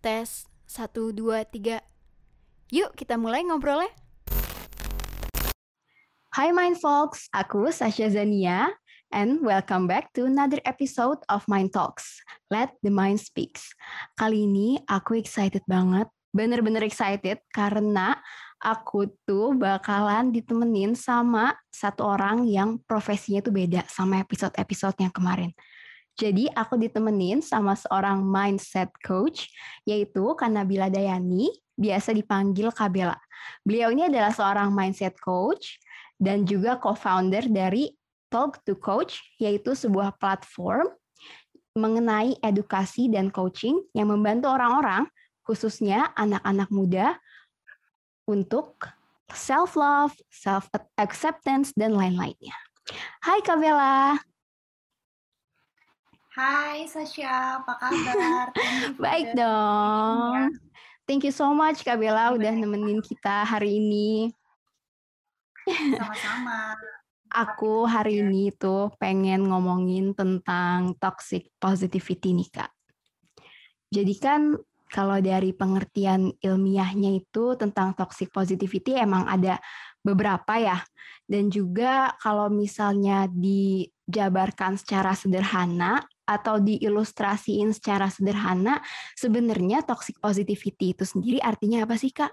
Tes, satu, dua, tiga. Yuk kita mulai ngobrolnya. Hai Mind Folks, aku Sasha Zania, and welcome back to another episode of Mind Talks. Let the Mind Speaks. Kali ini aku excited banget, bener-bener excited karena aku tuh bakalan ditemenin sama satu orang yang profesinya tuh beda sama episode-episode yang kemarin. Jadi aku ditemenin sama seorang mindset coach yaitu Kanabila Dayani, biasa dipanggil Kabela. Beliau ini adalah seorang mindset coach dan juga co-founder dari Talk to Coach yaitu sebuah platform mengenai edukasi dan coaching yang membantu orang-orang khususnya anak-anak muda untuk self love, self acceptance dan lain-lainnya. Hai Kabela. Hai Sasha, apa kabar? Baik dong. Thank you so much Kak Bella udah nemenin kita hari ini. Sama-sama. Aku hari ini tuh pengen ngomongin tentang toxic positivity nih Kak. Jadi kan kalau dari pengertian ilmiahnya itu tentang toxic positivity emang ada beberapa ya. Dan juga kalau misalnya dijabarkan secara sederhana, atau diilustrasiin secara sederhana, sebenarnya toxic positivity itu sendiri artinya apa sih, Kak?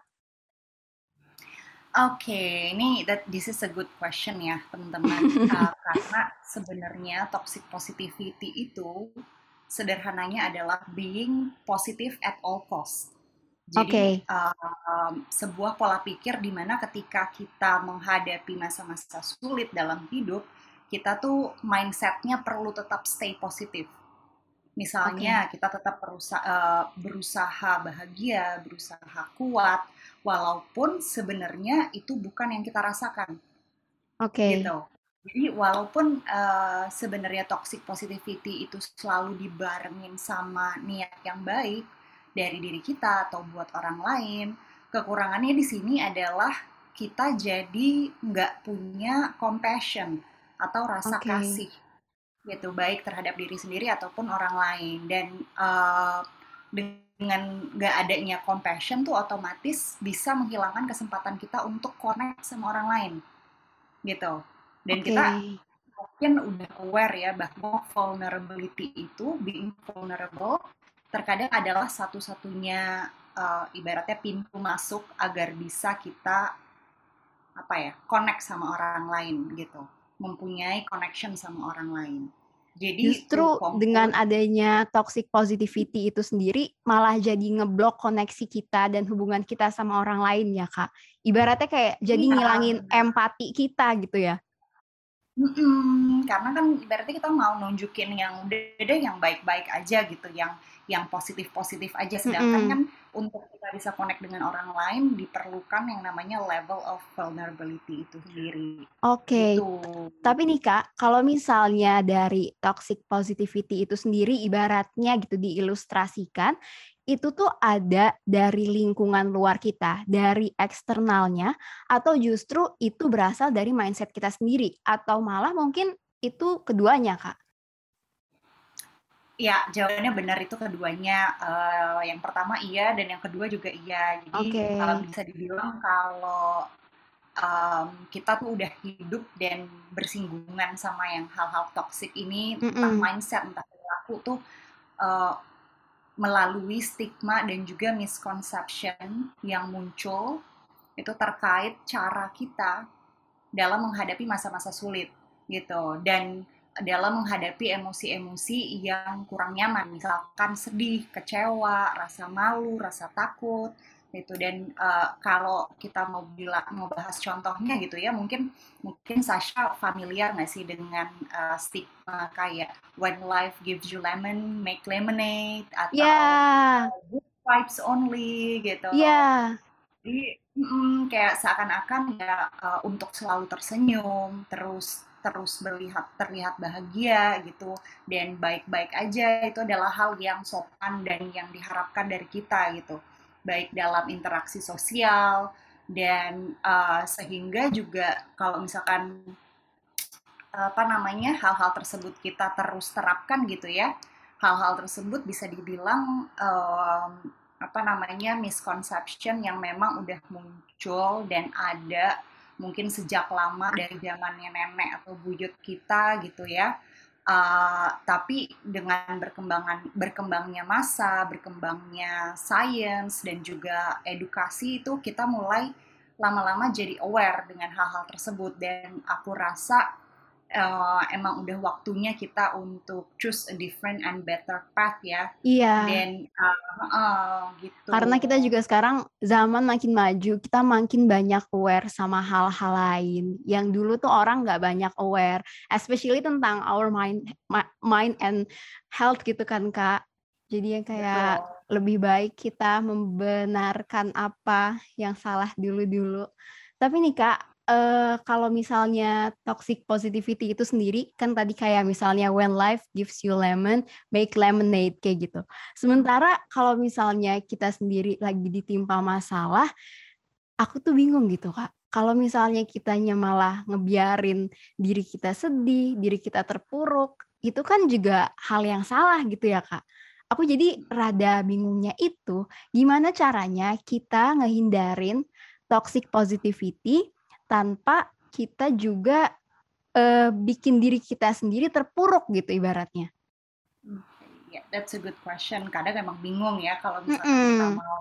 Oke, okay, ini that this is a good question ya, teman-teman. uh, karena sebenarnya toxic positivity itu sederhananya adalah being positive at all cost. Jadi okay. uh, um, sebuah pola pikir di mana ketika kita menghadapi masa-masa sulit dalam hidup, kita tuh mindsetnya perlu tetap stay positif. Misalnya okay. kita tetap berusaha, uh, berusaha bahagia, berusaha kuat, walaupun sebenarnya itu bukan yang kita rasakan. Oke. Okay. Gitu. Jadi walaupun uh, sebenarnya toxic positivity itu selalu dibarengin sama niat yang baik dari diri kita atau buat orang lain, kekurangannya di sini adalah kita jadi nggak punya compassion atau rasa okay. kasih gitu baik terhadap diri sendiri ataupun orang lain dan uh, dengan gak adanya compassion tuh otomatis bisa menghilangkan kesempatan kita untuk connect sama orang lain gitu dan okay. kita mungkin udah aware ya bahwa vulnerability itu being vulnerable terkadang adalah satu-satunya uh, ibaratnya pintu masuk agar bisa kita apa ya connect sama orang lain gitu mempunyai connection sama orang lain. Jadi justru dengan adanya toxic positivity itu sendiri malah jadi ngeblok koneksi kita dan hubungan kita sama orang lain ya kak. Ibaratnya kayak jadi iya. ngilangin empati kita gitu ya. Mm-mm, karena kan ibaratnya kita mau nunjukin yang udah deh yang baik-baik aja gitu, yang yang positif-positif aja. Sedangkan mm-hmm. kan untuk kita bisa connect dengan orang lain diperlukan yang namanya level of vulnerability itu sendiri. Oke. Okay. Gitu. Tapi nih Kak, kalau misalnya dari toxic positivity itu sendiri ibaratnya gitu diilustrasikan, itu tuh ada dari lingkungan luar kita, dari eksternalnya, atau justru itu berasal dari mindset kita sendiri, atau malah mungkin itu keduanya, Kak? Ya, jawabannya benar itu keduanya. Uh, yang pertama iya dan yang kedua juga iya. Jadi okay. uh, bisa dibilang kalau um, kita tuh udah hidup dan bersinggungan sama yang hal-hal toksik ini, mm -mm. entah mindset, entah perilaku tuh uh, melalui stigma dan juga misconception yang muncul itu terkait cara kita dalam menghadapi masa-masa sulit gitu dan dalam menghadapi emosi-emosi yang kurang nyaman, misalkan sedih, kecewa, rasa malu, rasa takut, itu dan uh, kalau kita mau bilang mau bahas contohnya gitu ya mungkin mungkin Sasha familiar nggak sih dengan uh, stigma kayak when life gives you lemon make lemonade atau yeah. good vibes only gitu yeah. jadi mm, kayak seakan-akan ya uh, untuk selalu tersenyum terus terus melihat terlihat bahagia gitu. Dan baik-baik aja itu adalah hal yang sopan dan yang diharapkan dari kita gitu. Baik dalam interaksi sosial dan uh, sehingga juga kalau misalkan apa namanya hal-hal tersebut kita terus terapkan gitu ya hal-hal tersebut bisa dibilang um, apa namanya misconception yang memang udah muncul dan ada mungkin sejak lama dari zamannya nenek atau buyut kita gitu ya. Uh, tapi dengan berkembangan berkembangnya masa, berkembangnya sains dan juga edukasi itu kita mulai lama-lama jadi aware dengan hal-hal tersebut dan aku rasa uh, emang udah waktunya kita untuk choose a different and better path ya. Iya. Dan uh, uh, gitu. Karena kita juga sekarang zaman makin maju, kita makin banyak aware sama hal-hal lain yang dulu tuh orang nggak banyak aware, especially tentang our mind, mind and health gitu kan kak. Jadi yang kayak Betul. lebih baik kita membenarkan apa yang salah dulu-dulu. Tapi nih kak, uh, kalau misalnya toxic positivity itu sendiri kan tadi kayak misalnya when life gives you lemon, make lemonade kayak gitu. Sementara kalau misalnya kita sendiri lagi ditimpa masalah, aku tuh bingung gitu kak. Kalau misalnya kitanya malah ngebiarin diri kita sedih, diri kita terpuruk, itu kan juga hal yang salah gitu ya kak. Aku jadi rada bingungnya itu gimana caranya kita ngehindarin toxic positivity tanpa kita juga uh, bikin diri kita sendiri terpuruk gitu ibaratnya. Yeah, that's a good question. Kadang emang bingung ya kalau misalnya mm -hmm. kita mau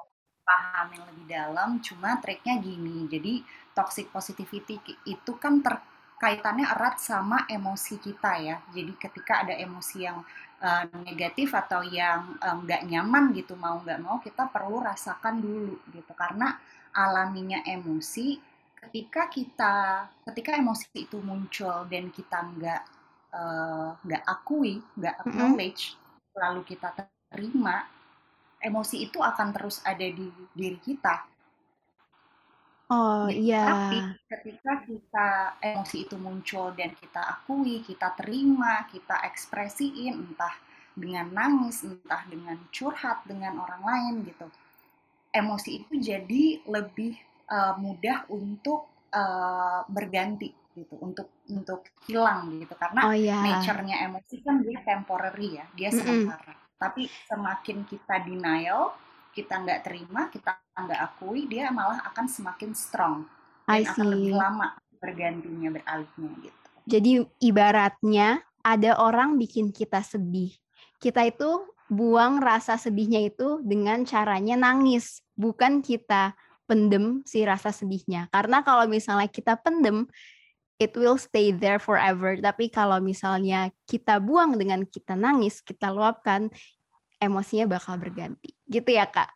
paham yang lebih dalam. Cuma triknya gini, jadi toxic positivity itu kan terkaitannya erat sama emosi kita ya. Jadi ketika ada emosi yang uh, negatif atau yang nggak uh, nyaman gitu mau nggak mau kita perlu rasakan dulu gitu karena alaminya emosi ketika kita ketika emosi itu muncul dan kita nggak eh, nggak uh, akui nggak acknowledge mm-hmm. lalu kita terima emosi itu akan terus ada di diri kita oh iya tapi ketika kita emosi itu muncul dan kita akui kita terima kita ekspresiin entah dengan nangis entah dengan curhat dengan orang lain gitu emosi itu jadi lebih uh, mudah untuk uh, berganti gitu untuk untuk hilang gitu. Karena oh, yeah. nature-nya emosi kan dia temporary ya dia sementara. Mm -hmm. tapi semakin kita denial kita nggak terima kita nggak akui dia malah akan semakin strong. Dan akan lebih lama bergantinya beralihnya gitu. Jadi ibaratnya ada orang bikin kita sedih. Kita itu buang rasa sedihnya itu dengan caranya nangis bukan kita pendem si rasa sedihnya. Karena kalau misalnya kita pendem, it will stay there forever. Tapi kalau misalnya kita buang dengan kita nangis, kita luapkan, emosinya bakal berganti. Gitu ya, Kak?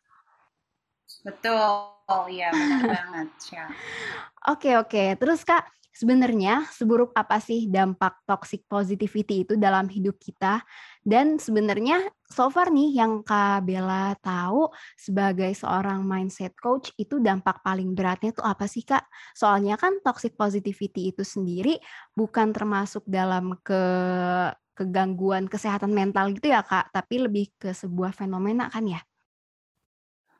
Betul, ya benar banget. Oke, oke. Terus, Kak, sebenarnya seburuk apa sih dampak toxic positivity itu dalam hidup kita? Dan sebenarnya so far nih yang Kak Bella tahu sebagai seorang mindset coach itu dampak paling beratnya tuh apa sih Kak? Soalnya kan toxic positivity itu sendiri bukan termasuk dalam ke kegangguan kesehatan mental gitu ya Kak, tapi lebih ke sebuah fenomena kan ya?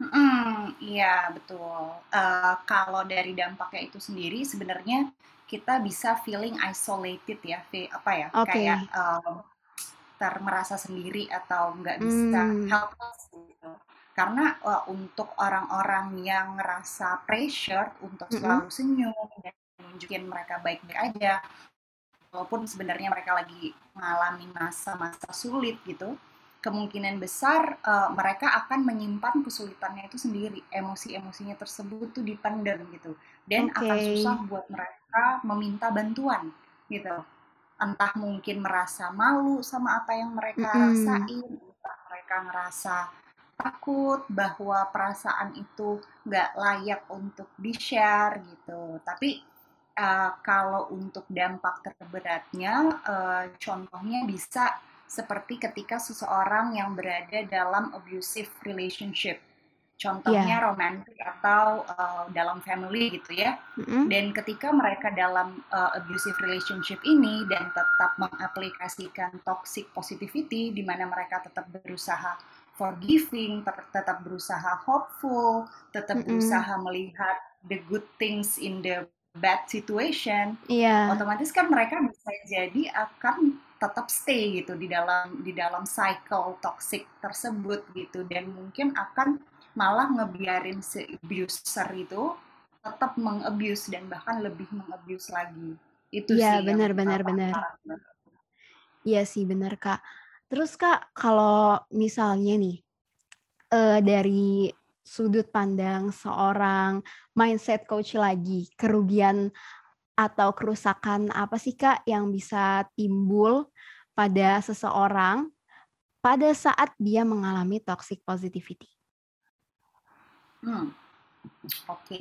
Hmm, iya betul. Uh, kalau dari dampaknya itu sendiri sebenarnya kita bisa feeling isolated ya, apa ya, okay. kayak um, ter merasa sendiri atau nggak bisa hmm. helpless gitu. Karena uh, untuk orang-orang yang ngerasa pressure untuk selalu senyum dan nunjukin mereka baik-baik aja, walaupun sebenarnya mereka lagi mengalami masa-masa sulit gitu, kemungkinan besar uh, mereka akan menyimpan kesulitannya itu sendiri, emosi-emosinya tersebut tuh dipendam gitu, dan okay. akan susah buat mereka meminta bantuan gitu. Entah mungkin merasa malu sama apa yang mereka mm rasain, entah mereka ngerasa takut bahwa perasaan itu nggak layak untuk di-share gitu. Tapi uh, kalau untuk dampak terberatnya, uh, contohnya bisa seperti ketika seseorang yang berada dalam abusive relationship. Contohnya yeah. romantic atau uh, dalam family gitu ya. Mm-hmm. Dan ketika mereka dalam uh, abusive relationship ini dan tetap mengaplikasikan toxic positivity di mana mereka tetap berusaha forgiving, tetap, tetap berusaha hopeful, tetap mm-hmm. berusaha melihat the good things in the bad situation, yeah. otomatis kan mereka bisa jadi akan tetap stay gitu di dalam di dalam cycle toxic tersebut gitu dan mungkin akan malah ngebiarin si abuser itu tetap mengabuse dan bahkan lebih mengabuse lagi itu Iya, sih benar benar benar. Iya sih, benar, Kak. Terus, Kak, kalau misalnya nih, eee, dari sudut pandang seorang mindset coach lagi, kerugian atau kerusakan apa sih, Kak, yang bisa timbul pada seseorang pada saat dia mengalami toxic positivity? Hmm, oke.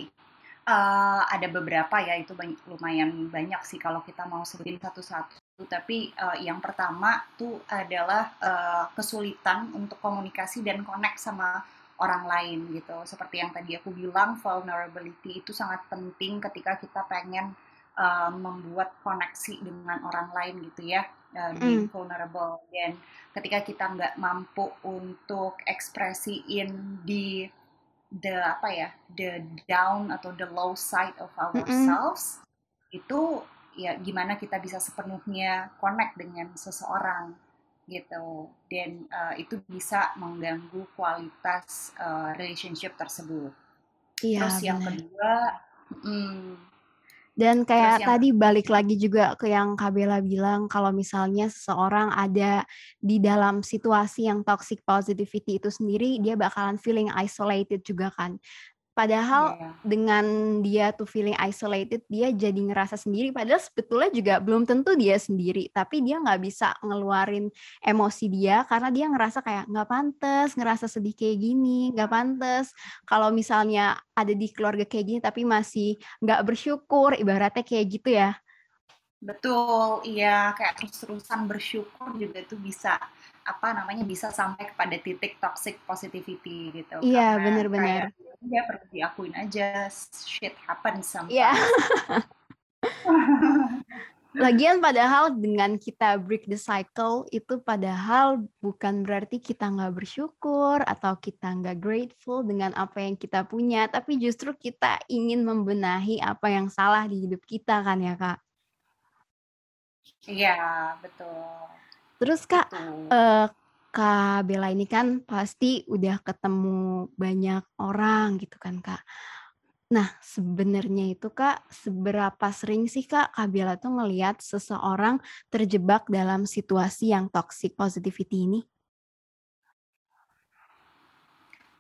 Eee, ada beberapa ya, itu bany lumayan banyak sih kalau kita mau sebutin satu-satu. Tapi, eee, yang pertama tuh adalah, eee, kesulitan untuk komunikasi dan connect sama orang lain gitu. Seperti yang tadi aku bilang, vulnerability itu sangat penting ketika kita pengen, eee, membuat koneksi dengan orang lain gitu ya, eee, being Mhm. vulnerable. Dan ketika kita nggak mampu untuk ekspresiin di the apa ya, the down atau the low side of ourselves, itu ya gimana kita bisa sepenuhnya connect dengan seseorang gitu. Dan, eee, itu bisa mengganggu kualitas, eee, relationship tersebut. Terus Iya, yang benar. kedua mhm, Dan terus kayak yang tadi balik lagi juga ke yang Kak Bella bilang, kalau misalnya seseorang ada di dalam situasi yang toxic positivity itu sendiri, dia bakalan feeling isolated juga kan. Padahal iya. dengan dia tuh feeling isolated, dia jadi ngerasa sendiri, padahal sebetulnya juga belum tentu dia sendiri, tapi dia nggak bisa ngeluarin emosi dia karena dia ngerasa kayak, "Nggak pantes ngerasa sedih kayak gini, nggak pantes kalau misalnya ada di keluarga kayak gini tapi masih nggak bersyukur," ibaratnya kayak gitu ya. Betul, iya, kayak terus-terusan bersyukur juga tuh bisa, apa namanya, bisa sampai kepada titik toxic positivity gitu. Iya, bener. kayak ya perlu diakuin aja, shit happens Iya. sometimes. Lagian padahal dengan kita break the cycle, itu padahal bukan berarti kita nggak bersyukur atau kita nggak grateful dengan apa yang kita punya, tapi justru kita ingin membenahi apa yang salah di hidup kita kan ya, Kak? Iya, betul. Terus Kak, eee, Kak Bella ini kan pasti udah ketemu banyak orang gitu kan, Kak. Nah, sebenarnya itu Kak, seberapa sering sih Kak, Kak Bella tuh ngelihat seseorang terjebak dalam situasi yang toxic positivity ini?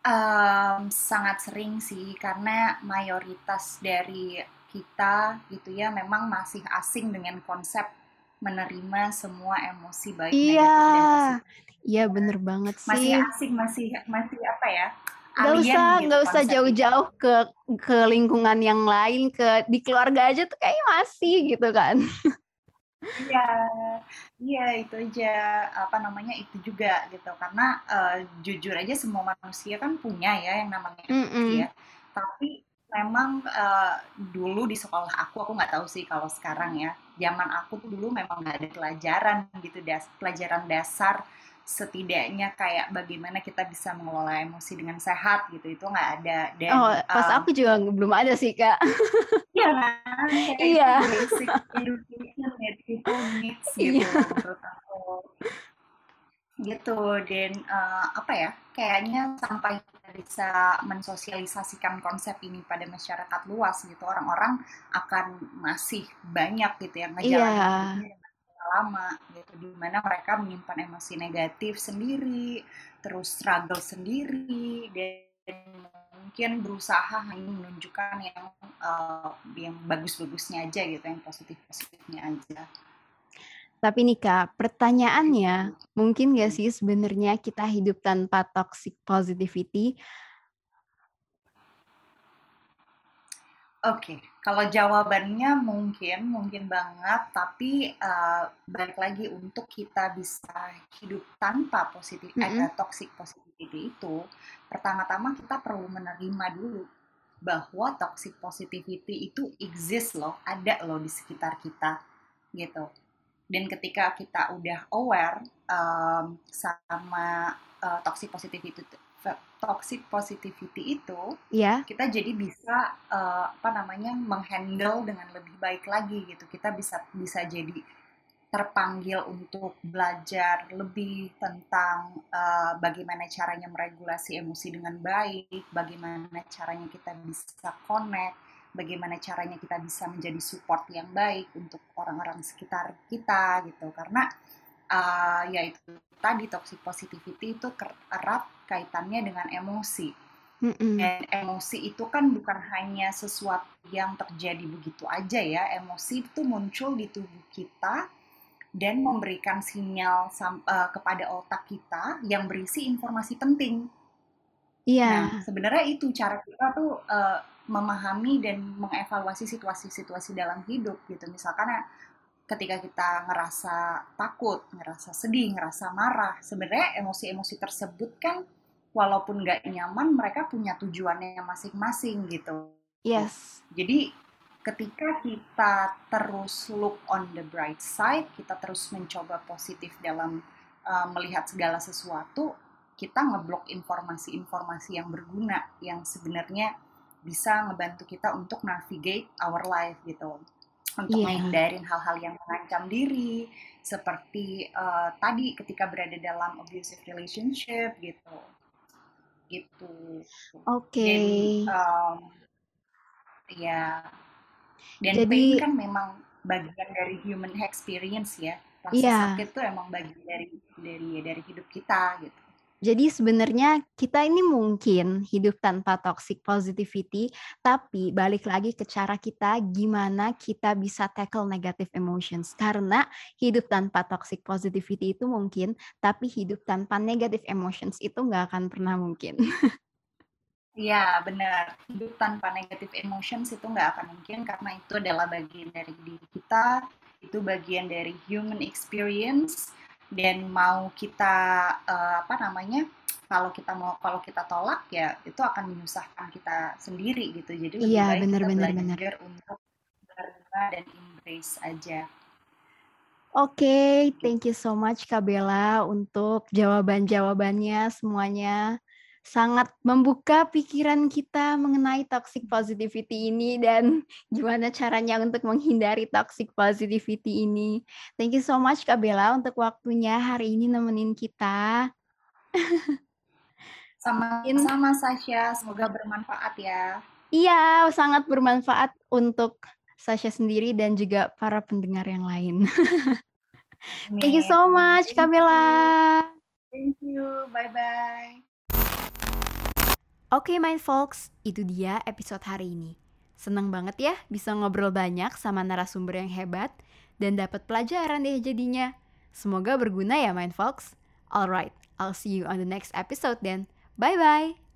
Mmm, sangat sering sih, karena mayoritas dari kita gitu ya, memang masih asing dengan konsep menerima semua emosi baik Iya, negatif dan positif. iya bener banget Masih sih. asing, masih masih apa ya, Nggak usah gitu nggak usah jauh-jauh ke ke lingkungan yang lain, ke di keluarga aja tuh kayaknya masih gitu kan. Iya, iya itu aja, apa namanya, itu juga gitu. Karena, eee, jujur aja semua manusia kan punya ya yang namanya emosi Mhm. ya. Tapi memang, eee, dulu di sekolah aku, aku nggak tahu sih kalau sekarang ya, zaman aku tuh dulu memang nggak ada pelajaran gitu, das pelajaran dasar setidaknya kayak bagaimana kita bisa mengelola emosi dengan sehat gitu, itu nggak ada. Dan, Oh, pas mmm aku juga belum ada sih, Kak. Iya kan, itu Iya. basic education people needs gitu Iya. menurut aku. Gitu, dan, eee, apa ya, kayaknya sampai kita bisa mensosialisasikan konsep ini pada masyarakat luas gitu, orang-orang akan masih banyak gitu yang ngejalanin Iya. dengan pola lama gitu, di mana mereka menyimpan emosi negatif sendiri, terus struggle sendiri, dan mungkin berusaha hanya menunjukkan yang, eee, yang bagus-bagusnya aja gitu, yang positif-positifnya aja. Tapi nih Kak, pertanyaannya, mungkin Mhm. sih sebenarnya kita hidup tanpa toxic positivity? Oke, kalau jawabannya mungkin, mungkin banget, tapi, eee, balik lagi untuk kita bisa hidup tanpa positif eh, Mhm. eee, toxic positivity itu, pertama-tama kita perlu menerima dulu bahwa toxic positivity itu exist loh, ada loh di sekitar kita, gitu. Dan ketika kita udah aware, mmm, sama, eee, toxic positivity itu toxic positivity itu, Iya. kita jadi bisa, eee, apa namanya, meng-handle dengan lebih baik lagi gitu. Kita bisa bisa jadi terpanggil untuk belajar lebih tentang uh, bagaimana caranya meregulasi emosi dengan baik, bagaimana caranya kita bisa connect, bagaimana caranya kita bisa menjadi support yang baik untuk orang-orang sekitar kita gitu. Karena uh, yaitu tadi toxic positivity itu erat kaitannya dengan emosi. Mm-mm. Dan emosi itu kan bukan hanya sesuatu yang terjadi begitu aja ya. Emosi itu muncul di tubuh kita dan memberikan sinyal uh, kepada otak kita yang berisi informasi penting. Iya. Nah, sebenarnya itu cara kita tuh uh, memahami dan mengevaluasi situasi-situasi dalam hidup gitu. Misalkan ya, ketika kita ngerasa takut, ngerasa sedih, ngerasa marah, sebenarnya emosi-emosi tersebut kan walaupun nggak nyaman, mereka punya tujuannya masing-masing gitu. Yes. Jadi ketika kita terus look on the bright side, kita terus mencoba positif dalam uh, melihat segala sesuatu, kita ngeblok informasi-informasi yang berguna yang sebenarnya bisa ngebantu kita untuk navigate our life gitu untuk yeah. menghindarin hal-hal yang mengancam diri seperti uh, tadi ketika berada dalam abusive relationship gitu gitu oke okay. um, ya dan Jadi, pain kan memang bagian dari human experience ya. Rasa iya. sakit itu emang bagian dari dari dari hidup kita gitu. Jadi sebenarnya kita ini mungkin hidup tanpa toxic positivity, tapi balik lagi ke cara kita gimana kita bisa tackle negative emotions. Karena hidup tanpa toxic positivity itu mungkin, tapi hidup tanpa negative emotions itu nggak akan pernah mungkin. Iya, benar. Hidup tanpa negative emotions itu nggak akan mungkin karena itu adalah bagian dari diri kita, itu bagian dari human experience dan mau kita uh, apa namanya? Kalau kita mau kalau kita tolak ya itu akan menyusahkan kita sendiri gitu. Jadi lebih iya, baik bener, kita bener, belajar bener. untuk menerima dan embrace aja. Oke, okay, thank you so much Kak Bella untuk jawaban-jawabannya semuanya sangat membuka pikiran kita mengenai toxic positivity ini dan gimana caranya untuk menghindari toxic positivity ini. Thank you so much Kak Bella untuk waktunya hari ini nemenin kita. Sama-sama Sasha, semoga bermanfaat ya. Iya, sangat bermanfaat untuk Sasha sendiri dan juga para pendengar yang lain. Thank you so much Kak Bella. Thank you, bye-bye. Oke main folks, itu dia episode hari ini. Seneng banget ya bisa ngobrol banyak sama narasumber yang hebat dan dapat pelajaran deh jadinya. Semoga berguna ya main folks. Alright, I'll see you on the next episode then. Bye-bye!